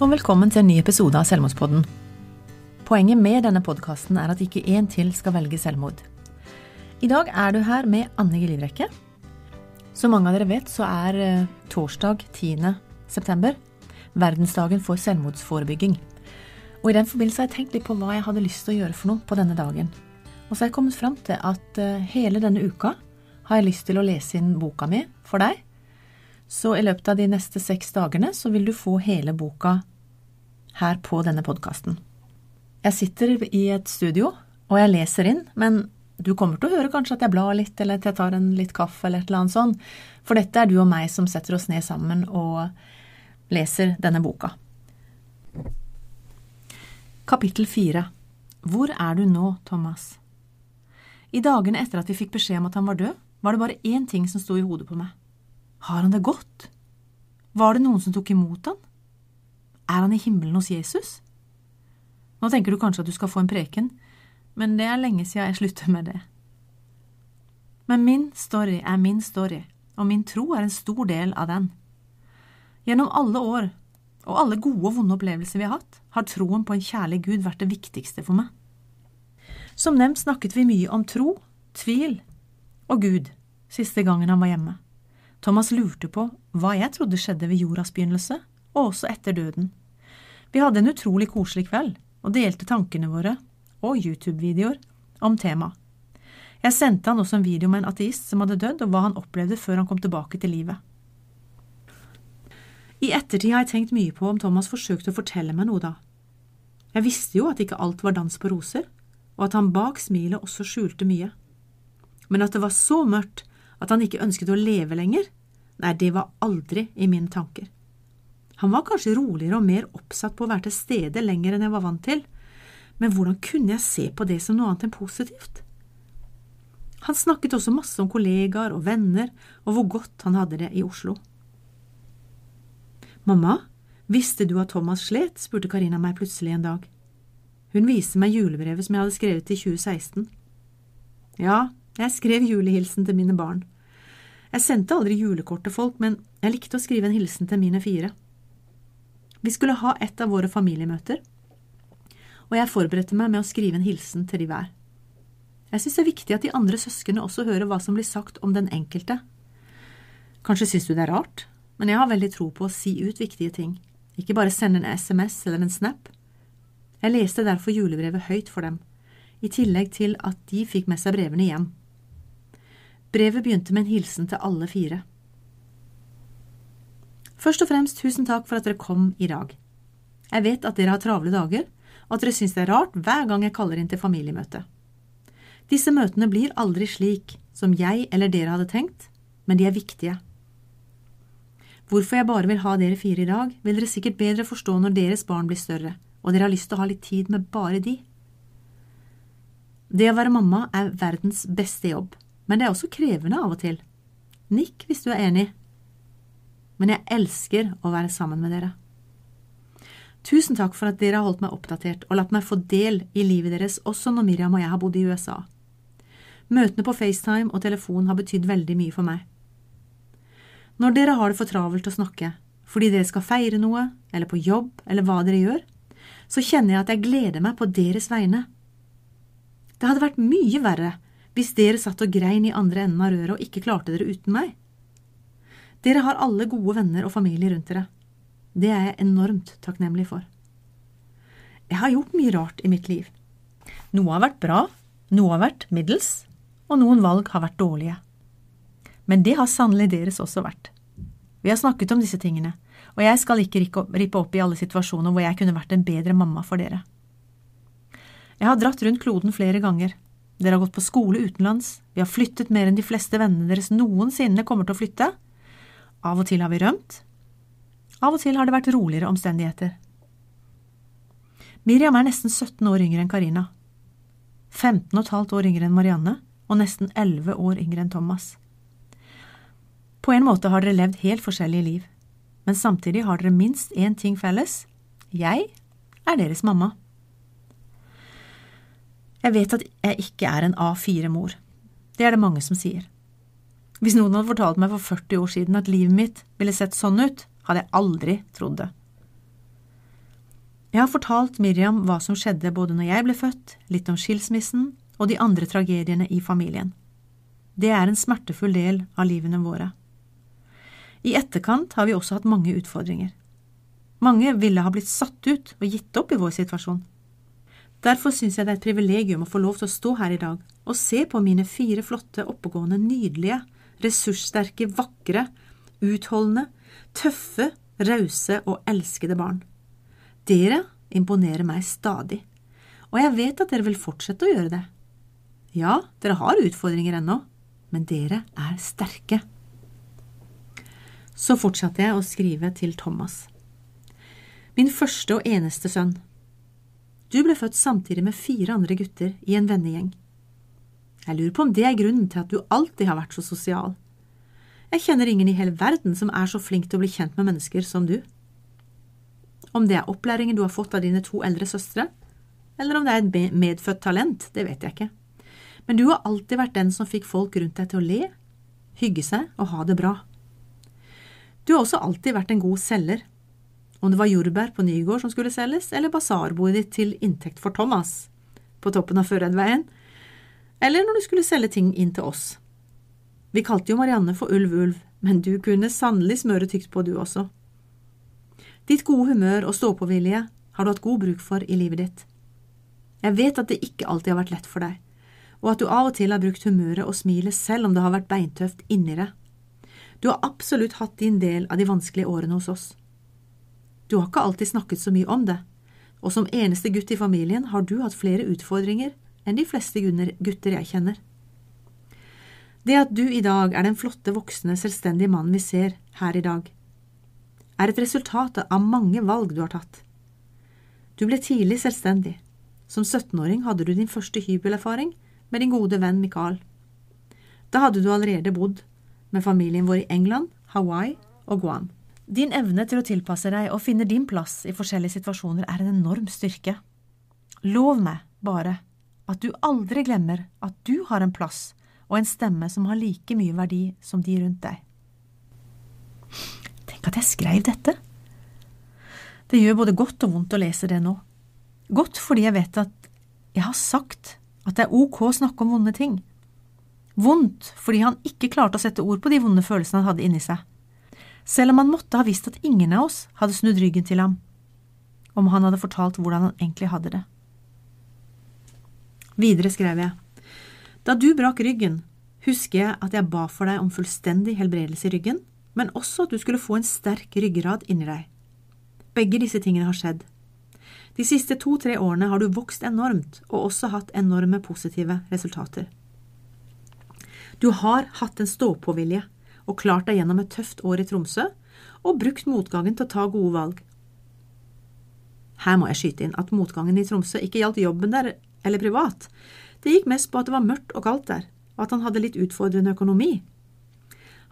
og velkommen til en ny episode av Selvmordspodden. Poenget med denne podkasten er at ikke én til skal velge selvmord. I dag er du her med Anne Gelivrekke. Som mange av dere vet, så er eh, torsdag 10. september verdensdagen for selvmordsforebygging. Og I den forbindelse har jeg tenkt litt på hva jeg hadde lyst til å gjøre for noe på denne dagen. Og så har jeg kommet fram til at eh, hele denne uka har jeg lyst til å lese inn boka mi for deg. Så i løpet av de neste seks dagene så vil du få hele boka her på denne podkasten. Jeg sitter i et studio, og jeg leser inn, men du kommer til å høre kanskje at jeg blar litt, eller at jeg tar en litt kaffe, eller et eller annet sånt, for dette er du og meg som setter oss ned sammen og leser denne boka. Kapittel fire Hvor er du nå, Thomas? I dagene etter at vi fikk beskjed om at han var død, var det bare én ting som sto i hodet på meg. Har han det godt? Var det noen som tok imot han? Er han i himmelen hos Jesus? Nå tenker du kanskje at du skal få en preken, men det er lenge siden jeg slutter med det. Men min story er min story, og min tro er en stor del av den. Gjennom alle år, og alle gode og vonde opplevelser vi har hatt, har troen på en kjærlig Gud vært det viktigste for meg. Som nevnt snakket vi mye om tro, tvil og Gud siste gangen han var hjemme. Thomas lurte på hva jeg trodde skjedde ved jordas begynnelse, og også etter døden. Vi hadde en utrolig koselig kveld og delte tankene våre og YouTube-videoer om temaet. Jeg sendte han også en video med en ateist som hadde dødd, og hva han opplevde før han kom tilbake til livet. I ettertid har jeg tenkt mye på om Thomas forsøkte å fortelle meg noe da. Jeg visste jo at ikke alt var dans på roser, og at han bak smilet også skjulte mye. Men at det var så mørkt at han ikke ønsket å leve lenger, nei, det var aldri i mine tanker. Han var kanskje roligere og mer oppsatt på å være til stede lenger enn jeg var vant til, men hvordan kunne jeg se på det som noe annet enn positivt? Han snakket også masse om kollegaer og venner og hvor godt han hadde det i Oslo. Mamma, visste du at Thomas slet? spurte Karina meg plutselig en dag. Hun viste meg julebrevet som jeg hadde skrevet i 2016. Ja, jeg skrev julehilsen til mine barn. Jeg sendte aldri julekort til folk, men jeg likte å skrive en hilsen til mine fire. Vi skulle ha et av våre familiemøter, og jeg forberedte meg med å skrive en hilsen til de hver. Jeg synes det er viktig at de andre søsknene også hører hva som blir sagt om den enkelte. Kanskje synes du det er rart, men jeg har veldig tro på å si ut viktige ting, ikke bare sende en SMS eller en snap. Jeg leste derfor julebrevet høyt for dem, i tillegg til at de fikk med seg brevene hjem. Brevet begynte med en hilsen til alle fire. Først og fremst tusen takk for at dere kom i dag. Jeg vet at dere har travle dager, og at dere syns det er rart hver gang jeg kaller inn til familiemøte. Disse møtene blir aldri slik som jeg eller dere hadde tenkt, men de er viktige. Hvorfor jeg bare vil ha dere fire i dag, vil dere sikkert bedre forstå når deres barn blir større, og dere har lyst til å ha litt tid med bare de. Det å være mamma er verdens beste jobb, men det er også krevende av og til. Nikk hvis du er enig men jeg elsker å være sammen med dere. Tusen takk for at dere har holdt meg oppdatert og latt meg få del i livet deres også når Miriam og jeg har bodd i USA. Møtene på FaceTime og telefon har betydd veldig mye for meg. Når dere har det for travelt å snakke, fordi dere skal feire noe, eller på jobb, eller hva dere gjør, så kjenner jeg at jeg gleder meg på deres vegne. Det hadde vært mye verre hvis dere satt og grein i andre enden av røret og ikke klarte dere uten meg. Dere har alle gode venner og familie rundt dere. Det er jeg enormt takknemlig for. Jeg har gjort mye rart i mitt liv. Noe har vært bra, noe har vært middels, og noen valg har vært dårlige. Men det har sannelig deres også vært. Vi har snakket om disse tingene, og jeg skal ikke rippe opp i alle situasjoner hvor jeg kunne vært en bedre mamma for dere. Jeg har dratt rundt kloden flere ganger. Dere har gått på skole utenlands, vi har flyttet mer enn de fleste vennene deres noensinne kommer til å flytte, av og til har vi rømt. Av og til har det vært roligere omstendigheter. Miriam er nesten 17 år yngre enn Karina. 15 15,5 år yngre enn Marianne og nesten 11 år yngre enn Thomas. På en måte har dere levd helt forskjellige liv, men samtidig har dere minst én ting felles – jeg er deres mamma. Jeg vet at jeg ikke er en A4-mor. Det er det mange som sier. Hvis noen hadde fortalt meg for 40 år siden at livet mitt ville sett sånn ut, hadde jeg aldri trodd det. Jeg har fortalt Miriam hva som skjedde både når jeg ble født, litt om skilsmissen og de andre tragediene i familien. Det er en smertefull del av livene våre. I etterkant har vi også hatt mange utfordringer. Mange ville ha blitt satt ut og gitt opp i vår situasjon. Derfor syns jeg det er et privilegium å få lov til å stå her i dag og se på mine fire flotte, oppegående, nydelige, ressurssterke, vakre, utholdende, tøffe, rause og elskede barn. Dere imponerer meg stadig, og jeg vet at dere vil fortsette å gjøre det. Ja, dere har utfordringer ennå, men dere er sterke. Så fortsatte jeg å skrive til Thomas. Min første og eneste sønn. Du ble født samtidig med fire andre gutter i en vennegjeng. Jeg lurer på om det er grunnen til at du alltid har vært så sosial. Jeg kjenner ingen i hele verden som er så flink til å bli kjent med mennesker som du. Om det er opplæringen du har fått av dine to eldre søstre, eller om det er et medfødt talent, det vet jeg ikke. Men du har alltid vært den som fikk folk rundt deg til å le, hygge seg og ha det bra. Du har også alltid vært en god selger, om det var jordbær på Nygård som skulle selges, eller basarbordet ditt til inntekt for Thomas på toppen av Førredveien, eller når du skulle selge ting inn til oss. Vi kalte jo Marianne for Ulv Ulv, men du kunne sannelig smøre tykt på, du også. Ditt gode humør og stå-på-vilje har du hatt god bruk for i livet ditt. Jeg vet at det ikke alltid har vært lett for deg, og at du av og til har brukt humøret og smilet selv om det har vært beintøft inni deg. Du har absolutt hatt din del av de vanskelige årene hos oss. Du har ikke alltid snakket så mye om det, og som eneste gutt i familien har du hatt flere utfordringer enn de fleste gutter jeg kjenner. Det at du i dag er den flotte, voksne, selvstendige mannen vi ser her i dag, er et resultat av mange valg du har tatt. Du ble tidlig selvstendig. Som 17-åring hadde du din første hybelerfaring med din gode venn Michael. Da hadde du allerede bodd med familien vår i England, Hawaii og Guam. Din evne til å tilpasse deg og finne din plass i forskjellige situasjoner er en enorm styrke. Lov meg bare at du aldri glemmer at du har en plass og en stemme som har like mye verdi som de rundt deg. Tenk at jeg skrev dette. Det gjør både godt og vondt å lese det nå. Godt fordi jeg vet at jeg har sagt at det er ok å snakke om vonde ting. Vondt fordi han ikke klarte å sette ord på de vonde følelsene han hadde inni seg. Selv om han måtte ha visst at ingen av oss hadde snudd ryggen til ham, om han hadde fortalt hvordan han egentlig hadde det. Videre skrev jeg. Da du brakk ryggen, husker jeg at jeg ba for deg om fullstendig helbredelse i ryggen, men også at du skulle få en sterk ryggrad inni deg. Begge disse tingene har skjedd. De siste to–tre årene har du vokst enormt og også hatt enorme positive resultater. Du har hatt en stå-på-vilje og klart deg gjennom et tøft år i Tromsø og brukt motgangen til å ta gode valg. Her må jeg skyte inn at motgangen i Tromsø ikke gjaldt jobben der eller privat. Det gikk mest på at det var mørkt og kaldt der, og at han hadde litt utfordrende økonomi.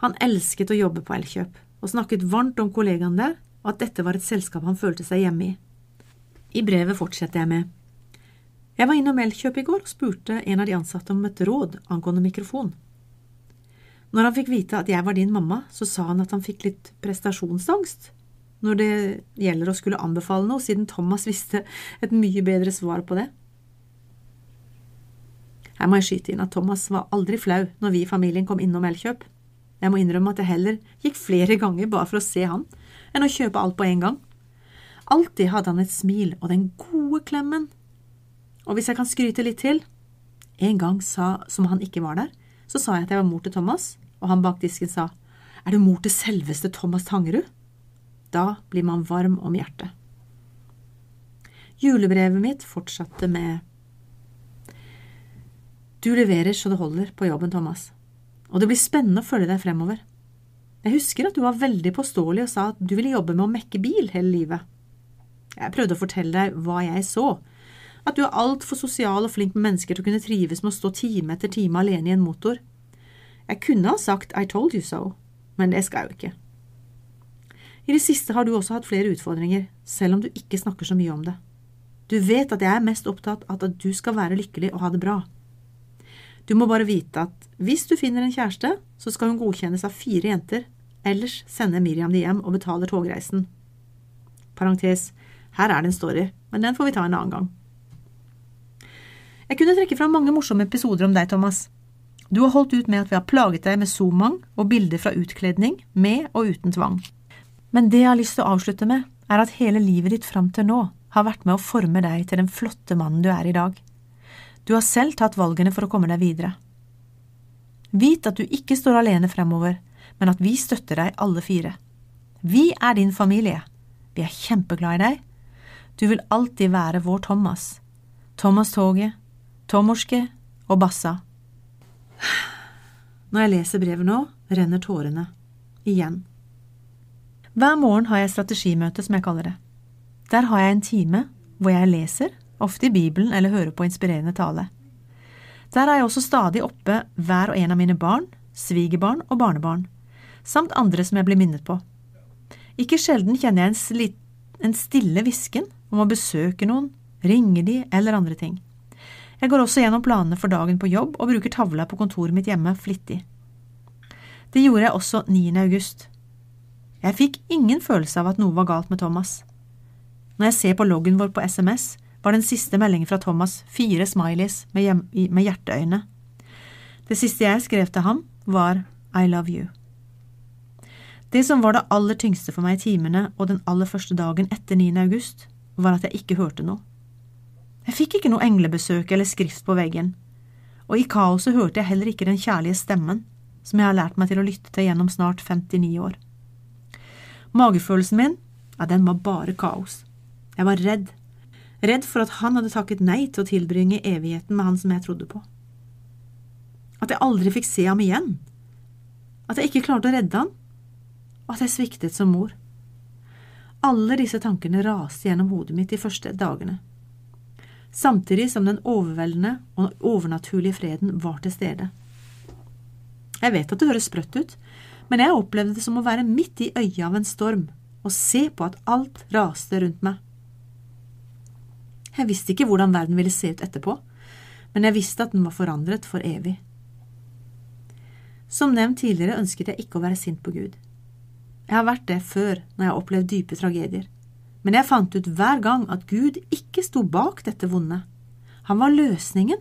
Han elsket å jobbe på Elkjøp, og snakket varmt om kollegaene der, og at dette var et selskap han følte seg hjemme i. I brevet fortsetter jeg med Jeg var innom Elkjøp i går og spurte en av de ansatte om et råd angående mikrofon. Når han fikk vite at jeg var din mamma, så sa han at han fikk litt prestasjonsangst når det gjelder å skulle anbefale noe, siden Thomas visste et mye bedre svar på det. Her må jeg skyte inn at Thomas var aldri flau når vi i familien kom innom Elkjøp. Jeg må innrømme at jeg heller gikk flere ganger bare for å se han, enn å kjøpe alt på en gang. Alltid hadde han et smil og den gode klemmen. Og hvis jeg kan skryte litt til, en gang sa, som han ikke var der, så sa jeg at jeg var mor til Thomas, og han bak disken sa, er du mor til selveste Thomas Tangerud? Da blir man varm om hjertet. Julebrevet mitt fortsatte med du leverer så det holder på jobben, Thomas, og det blir spennende å følge deg fremover. Jeg husker at du var veldig påståelig og sa at du ville jobbe med å mekke bil hele livet. Jeg prøvde å fortelle deg hva jeg så, at du er altfor sosial og flink med mennesker til å kunne trives med å stå time etter time alene i en motor. Jeg kunne ha sagt I told you so, men det skal jeg jo ikke. I det siste har du også hatt flere utfordringer, selv om du ikke snakker så mye om det. Du vet at jeg er mest opptatt av at du skal være lykkelig og ha det bra. Du må bare vite at hvis du finner en kjæreste, så skal hun godkjennes av fire jenter, ellers sender Miriam de hjem og betaler togreisen. Parentes, Her er det en story, men den får vi ta en annen gang. Jeg kunne trekke fram mange morsomme episoder om deg, Thomas. Du har holdt ut med at vi har plaget deg med zoomang og bilder fra utkledning, med og uten tvang. Men det jeg har lyst til å avslutte med, er at hele livet ditt fram til nå har vært med å forme deg til den flotte mannen du er i dag. Du har selv tatt valgene for å komme deg videre. Vit at du ikke står alene fremover, men at vi støtter deg alle fire. Vi er din familie. Vi er kjempeglad i deg. Du vil alltid være vår Thomas. Thomas Toget, Tomorske og Bassa. Når jeg leser brevet nå, renner tårene. Igjen. Hver morgen har jeg strategimøte, som jeg kaller det. Der har jeg en time hvor jeg leser, ofte i Bibelen eller hører på inspirerende tale. Der er jeg også stadig oppe hver og en av mine barn, svigerbarn og barnebarn, samt andre som jeg blir minnet på. Ikke sjelden kjenner jeg en, sli, en stille hvisken om å besøke noen, ringe de eller andre ting. Jeg går også gjennom planene for dagen på jobb og bruker tavla på kontoret mitt hjemme flittig. Det gjorde jeg også 9. august. Jeg fikk ingen følelse av at noe var galt med Thomas. Når jeg ser på loggen vår på SMS, var den siste meldingen fra Thomas fire smileys med, med hjerteøyne. Det siste jeg skrev til ham, var I love you. Det som var det aller tyngste for meg i timene og den aller første dagen etter 9. august, var at jeg ikke hørte noe. Jeg fikk ikke noe englebesøk eller skrift på veggen, og i kaoset hørte jeg heller ikke den kjærlige stemmen som jeg har lært meg til å lytte til gjennom snart 59 år. Magefølelsen min, ja, den var bare kaos. Jeg var redd. Redd for at han hadde takket nei til å tilbringe evigheten med han som jeg trodde på. At jeg aldri fikk se ham igjen. At jeg ikke klarte å redde han og at jeg sviktet som mor. Alle disse tankene raste gjennom hodet mitt de første dagene, samtidig som den overveldende og overnaturlige freden var til stede. Jeg vet at det høres sprøtt ut, men jeg opplevde det som å være midt i øyet av en storm og se på at alt raste rundt meg. Jeg visste ikke hvordan verden ville se ut etterpå, men jeg visste at den var forandret for evig. Som nevnt tidligere ønsket jeg ikke å være sint på Gud. Jeg har vært det før når jeg har opplevd dype tragedier, men jeg fant ut hver gang at Gud ikke sto bak dette vonde. Han var løsningen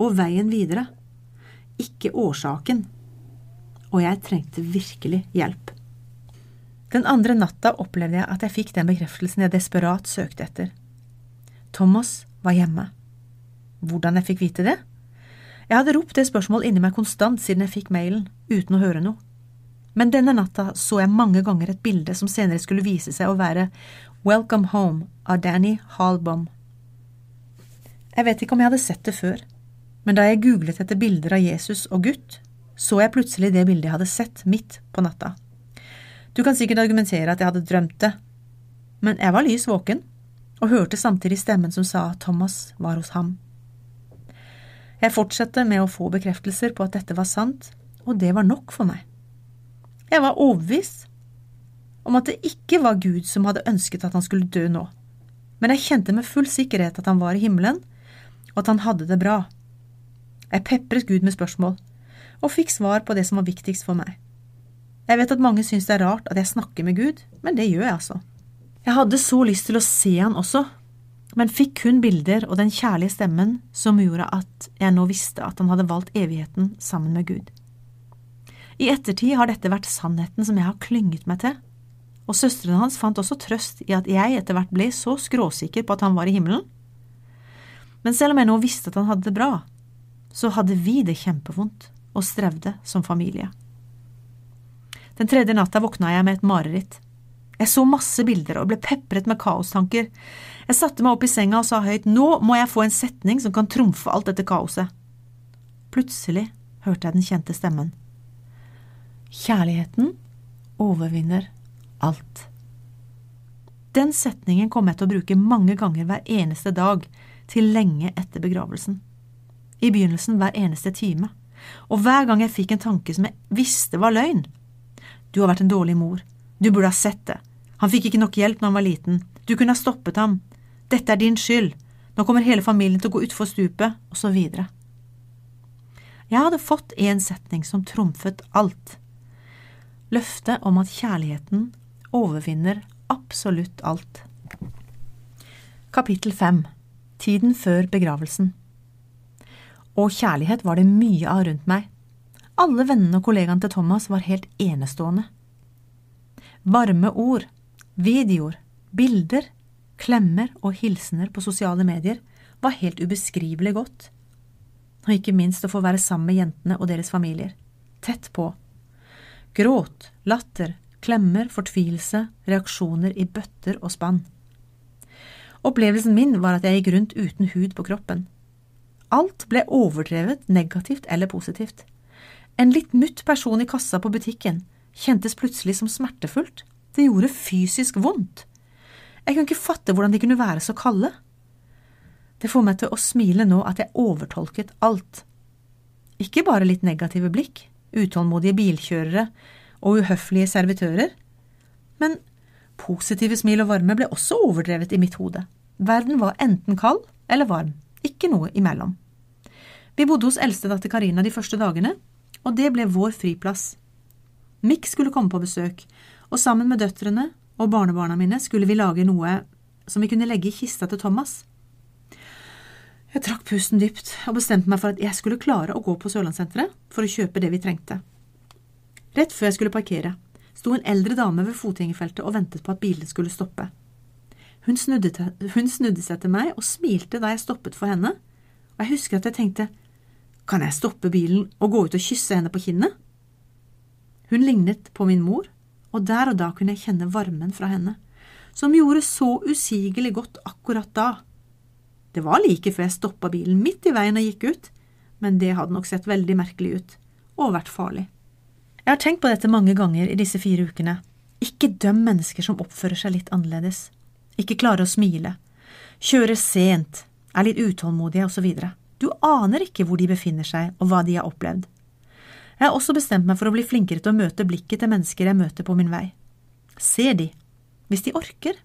og veien videre, ikke årsaken, og jeg trengte virkelig hjelp. Den andre natta opplevde jeg at jeg fikk den bekreftelsen jeg desperat søkte etter. Thomas var hjemme. Hvordan jeg fikk vite det? Jeg hadde ropt det spørsmålet inni meg konstant siden jeg fikk mailen, uten å høre noe. Men denne natta så jeg mange ganger et bilde som senere skulle vise seg å være Welcome Home av Danny Halbom. Jeg vet ikke om jeg hadde sett det før, men da jeg googlet etter bilder av Jesus og gutt, så jeg plutselig det bildet jeg hadde sett midt på natta. Du kan sikkert argumentere at jeg hadde drømt det, men jeg var lys våken og hørte samtidig stemmen som sa at Thomas var hos ham. Jeg fortsatte med å få bekreftelser på at dette var sant, og det var nok for meg. Jeg var overbevist om at det ikke var Gud som hadde ønsket at han skulle dø nå, men jeg kjente med full sikkerhet at han var i himmelen, og at han hadde det bra. Jeg pepret Gud med spørsmål, og fikk svar på det som var viktigst for meg. Jeg vet at mange syns det er rart at jeg snakker med Gud, men det gjør jeg altså. Jeg hadde så lyst til å se han også, men fikk kun bilder og den kjærlige stemmen som gjorde at jeg nå visste at han hadde valgt evigheten sammen med Gud. I ettertid har dette vært sannheten som jeg har klynget meg til, og søstrene hans fant også trøst i at jeg etter hvert ble så skråsikker på at han var i himmelen. Men selv om jeg nå visste at han hadde det bra, så hadde vi det kjempevondt og strevde som familie. Den tredje natta våkna jeg med et mareritt. Jeg så masse bilder og ble pepret med kaostanker. Jeg satte meg opp i senga og sa høyt nå må jeg få en setning som kan trumfe alt dette kaoset. Plutselig hørte jeg den kjente stemmen. Kjærligheten overvinner alt. Den setningen kom jeg til å bruke mange ganger hver eneste dag til lenge etter begravelsen. I begynnelsen hver eneste time, og hver gang jeg fikk en tanke som jeg visste var løgn. Du har vært en dårlig mor, du burde ha sett det, han fikk ikke nok hjelp når han var liten, du kunne ha stoppet ham, dette er din skyld, nå kommer hele familien til å gå utfor stupet, og så videre. Jeg hadde fått en setning som trumfet alt løftet om at kjærligheten overvinner absolutt alt. Kapittel 5 Tiden før begravelsen Og kjærlighet var det mye av rundt meg. Alle vennene og kollegaene til Thomas var helt enestående. Varme ord, videoer, bilder, klemmer og hilsener på sosiale medier var helt ubeskrivelig godt. Og ikke minst å få være sammen med jentene og deres familier. Tett på. Gråt, latter, klemmer, fortvilelse, reaksjoner i bøtter og spann. Opplevelsen min var at jeg gikk rundt uten hud på kroppen. Alt ble overdrevet negativt eller positivt. En litt mutt person i kassa på butikken kjentes plutselig som smertefullt. Det gjorde fysisk vondt. Jeg kunne ikke fatte hvordan de kunne være så kalde. Det får meg til å smile nå at jeg overtolket alt. Ikke bare litt negative blikk, utålmodige bilkjørere og uhøflige servitører, men positive smil og varme ble også overdrevet i mitt hode. Verden var enten kald eller varm, ikke noe imellom. Vi bodde hos eldstedatter Karina de første dagene, og det ble vår friplass. Mick skulle komme på besøk, og sammen med døtrene og barnebarna mine skulle vi lage noe som vi kunne legge i kista til Thomas. Jeg trakk pusten dypt og bestemte meg for at jeg skulle klare å gå på Sørlandssenteret for å kjøpe det vi trengte. Rett før jeg skulle parkere, sto en eldre dame ved fotgjengerfeltet og ventet på at bilene skulle stoppe. Hun snudde, til, hun snudde, seg til meg og smilte da jeg stoppet for henne, og jeg husker at jeg tenkte, kan jeg stoppe bilen og gå ut og kysse henne på kinnet? Hun lignet på min mor, og der og da kunne jeg kjenne varmen fra henne, som gjorde så usigelig godt akkurat da. Det var like før jeg stoppa bilen midt i veien og gikk ut, men det hadde nok sett veldig merkelig ut, og vært farlig. Jeg har tenkt på dette mange ganger i disse fire ukene. Ikke døm mennesker som oppfører seg litt annerledes, ikke klarer å smile, kjører sent, er litt utålmodige osv. Du aner ikke hvor de befinner seg og hva de har opplevd. Jeg har også bestemt meg for å bli flinkere til å møte blikket til mennesker jeg møter på min vei. Ser de, hvis de orker,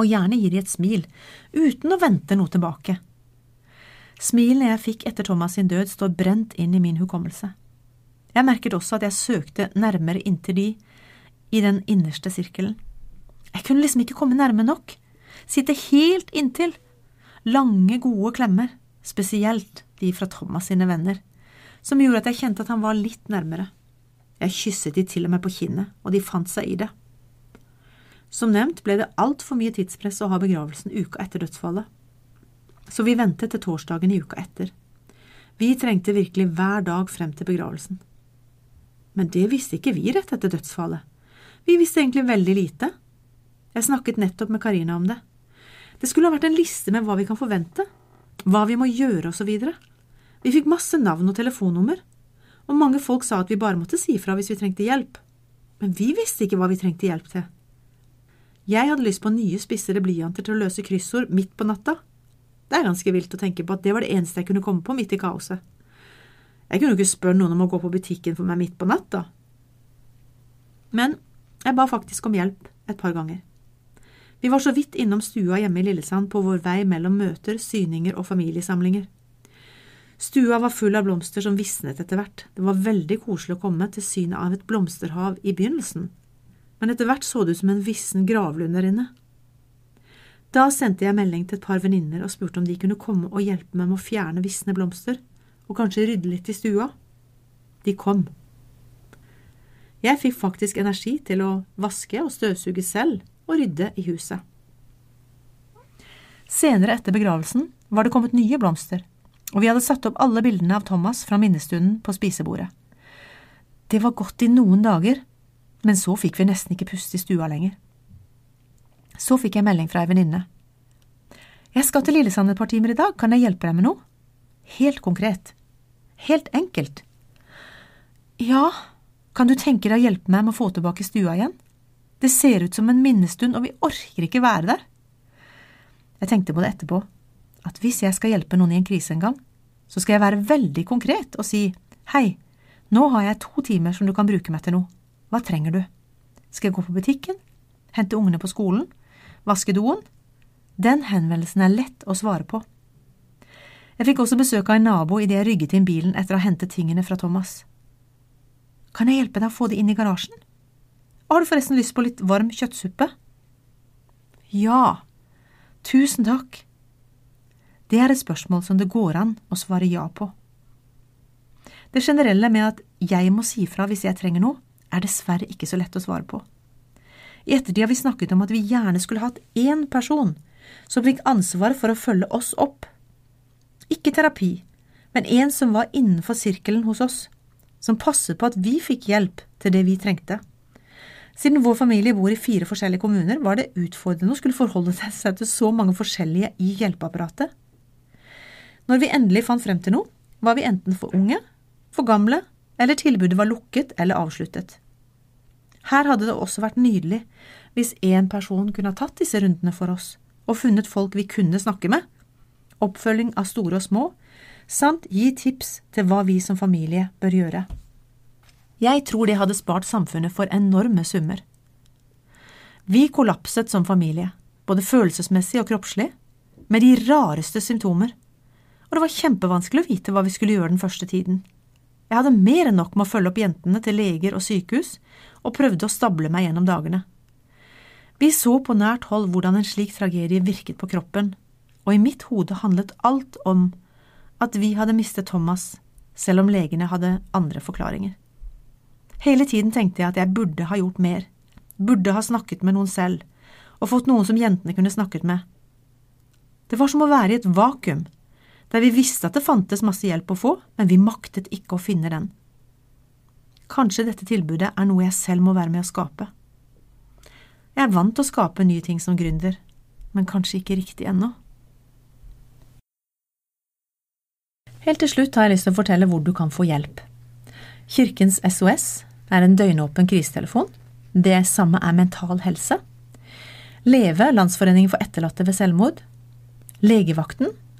og gjerne gir de et smil, uten å vente noe tilbake. Smilene jeg fikk etter Thomas sin død, står brent inn i min hukommelse. Jeg merket også at jeg søkte nærmere inntil de i den innerste sirkelen. Jeg kunne liksom ikke komme nærme nok, sitte helt inntil. Lange, gode klemmer, spesielt de fra Thomas sine venner, som gjorde at jeg kjente at han var litt nærmere. Jeg kysset de til og med på kinnet, og de fant seg i det. Som nevnt ble det altfor mye tidspress å ha begravelsen uka etter dødsfallet. Så vi ventet til torsdagen i uka etter. Vi trengte virkelig hver dag frem til begravelsen. Men det visste ikke vi rett etter dødsfallet. Vi visste egentlig veldig lite. Jeg snakket nettopp med Karina om det. Det skulle ha vært en liste med hva vi kan forvente, hva vi må gjøre osv. Vi fikk masse navn og telefonnummer, og mange folk sa at vi bare måtte si fra hvis vi trengte hjelp. Men vi visste ikke hva vi trengte hjelp til. Jeg hadde lyst på nye, spissere blyanter til å løse kryssord midt på natta. Det er ganske vilt å tenke på at det var det eneste jeg kunne komme på midt i kaoset. Jeg kunne jo ikke spørre noen om å gå på butikken for meg midt på natta. Men jeg ba faktisk om hjelp et par ganger. Vi var så vidt innom stua hjemme i Lillesand på vår vei mellom møter, syninger og familiesamlinger. Stua var full av blomster som visnet etter hvert, det var veldig koselig å komme til synet av et blomsterhav i begynnelsen, men etter hvert så det ut som en vissen gravlund der inne. Da sendte jeg melding til et par venninner og spurte om de kunne komme og hjelpe meg med å fjerne visne blomster, og kanskje rydde litt i stua. De kom. Jeg fikk faktisk energi til å vaske og støvsuge selv og rydde i huset. Senere etter begravelsen var det kommet nye blomster, og vi hadde satt opp alle bildene av Thomas fra minnestunden på spisebordet. Det var godt i noen dager, men så fikk vi nesten ikke puste i stua lenger. Så fikk jeg melding fra ei venninne. Jeg skal til Lillesand et par timer i dag, kan jeg hjelpe deg med noe? Helt konkret. Helt enkelt. Ja, kan du tenke deg å hjelpe meg med å få tilbake stua igjen? Det ser ut som en minnestund, og vi orker ikke være der. Jeg tenkte på det etterpå, at hvis jeg skal hjelpe noen i en krise en gang, så skal jeg være veldig konkret og si hei, nå har jeg to timer som du kan bruke meg til noe. Hva trenger du? Skal jeg gå på butikken? Hente ungene på skolen? Vaske doen? Den henvendelsen er lett å svare på. Jeg fikk også besøk av en nabo idet jeg rygget inn bilen etter å ha hentet tingene fra Thomas. Kan jeg hjelpe deg å få det inn i garasjen? Har du forresten lyst på litt varm kjøttsuppe? Ja, Tusen takk. Det er et spørsmål som det går an å svare ja på. Det generelle med at jeg må si fra hvis jeg trenger noe, er dessverre ikke så lett å svare på. I ettertid har vi snakket om at vi gjerne skulle hatt én person som fikk ansvar for å følge oss opp. Ikke terapi, men en som var innenfor sirkelen hos oss, som passet på at vi fikk hjelp til det vi trengte. Siden vår familie bor i fire forskjellige kommuner, var det utfordrende å skulle forholde seg til så mange forskjellige i hjelpeapparatet. Når vi endelig fant frem til noe, var vi enten for unge, for gamle, eller tilbudet var lukket eller avsluttet. Her hadde det også vært nydelig hvis én person kunne ha tatt disse rundene for oss og funnet folk vi kunne snakke med, oppfølging av store og små, samt gi tips til hva vi som familie bør gjøre. Jeg tror det hadde spart samfunnet for enorme summer. Vi kollapset som familie, både følelsesmessig og kroppslig, med de rareste symptomer, og det var kjempevanskelig å vite hva vi skulle gjøre den første tiden. Jeg hadde mer enn nok med å følge opp jentene til leger og sykehus, og prøvde å stable meg gjennom dagene. Vi så på nært hold hvordan en slik tragedie virket på kroppen, og i mitt hode handlet alt om at vi hadde mistet Thomas, selv om legene hadde andre forklaringer. Hele tiden tenkte jeg at jeg burde ha gjort mer, burde ha snakket med noen selv, og fått noen som jentene kunne snakket med. Det var som å være i et vakuum, der vi visste at det fantes masse hjelp å få, men vi maktet ikke å finne den. Kanskje dette tilbudet er noe jeg selv må være med å skape. Jeg er vant til å skape nye ting som gründer, men kanskje ikke riktig ennå. Helt til slutt har jeg lyst til å fortelle hvor du kan få hjelp. Kirkens SOS er en døgnåpen krisetelefon. Det samme er Mental Helse. Leve, Landsforeningen for etterlatte ved selvmord. Legevakten,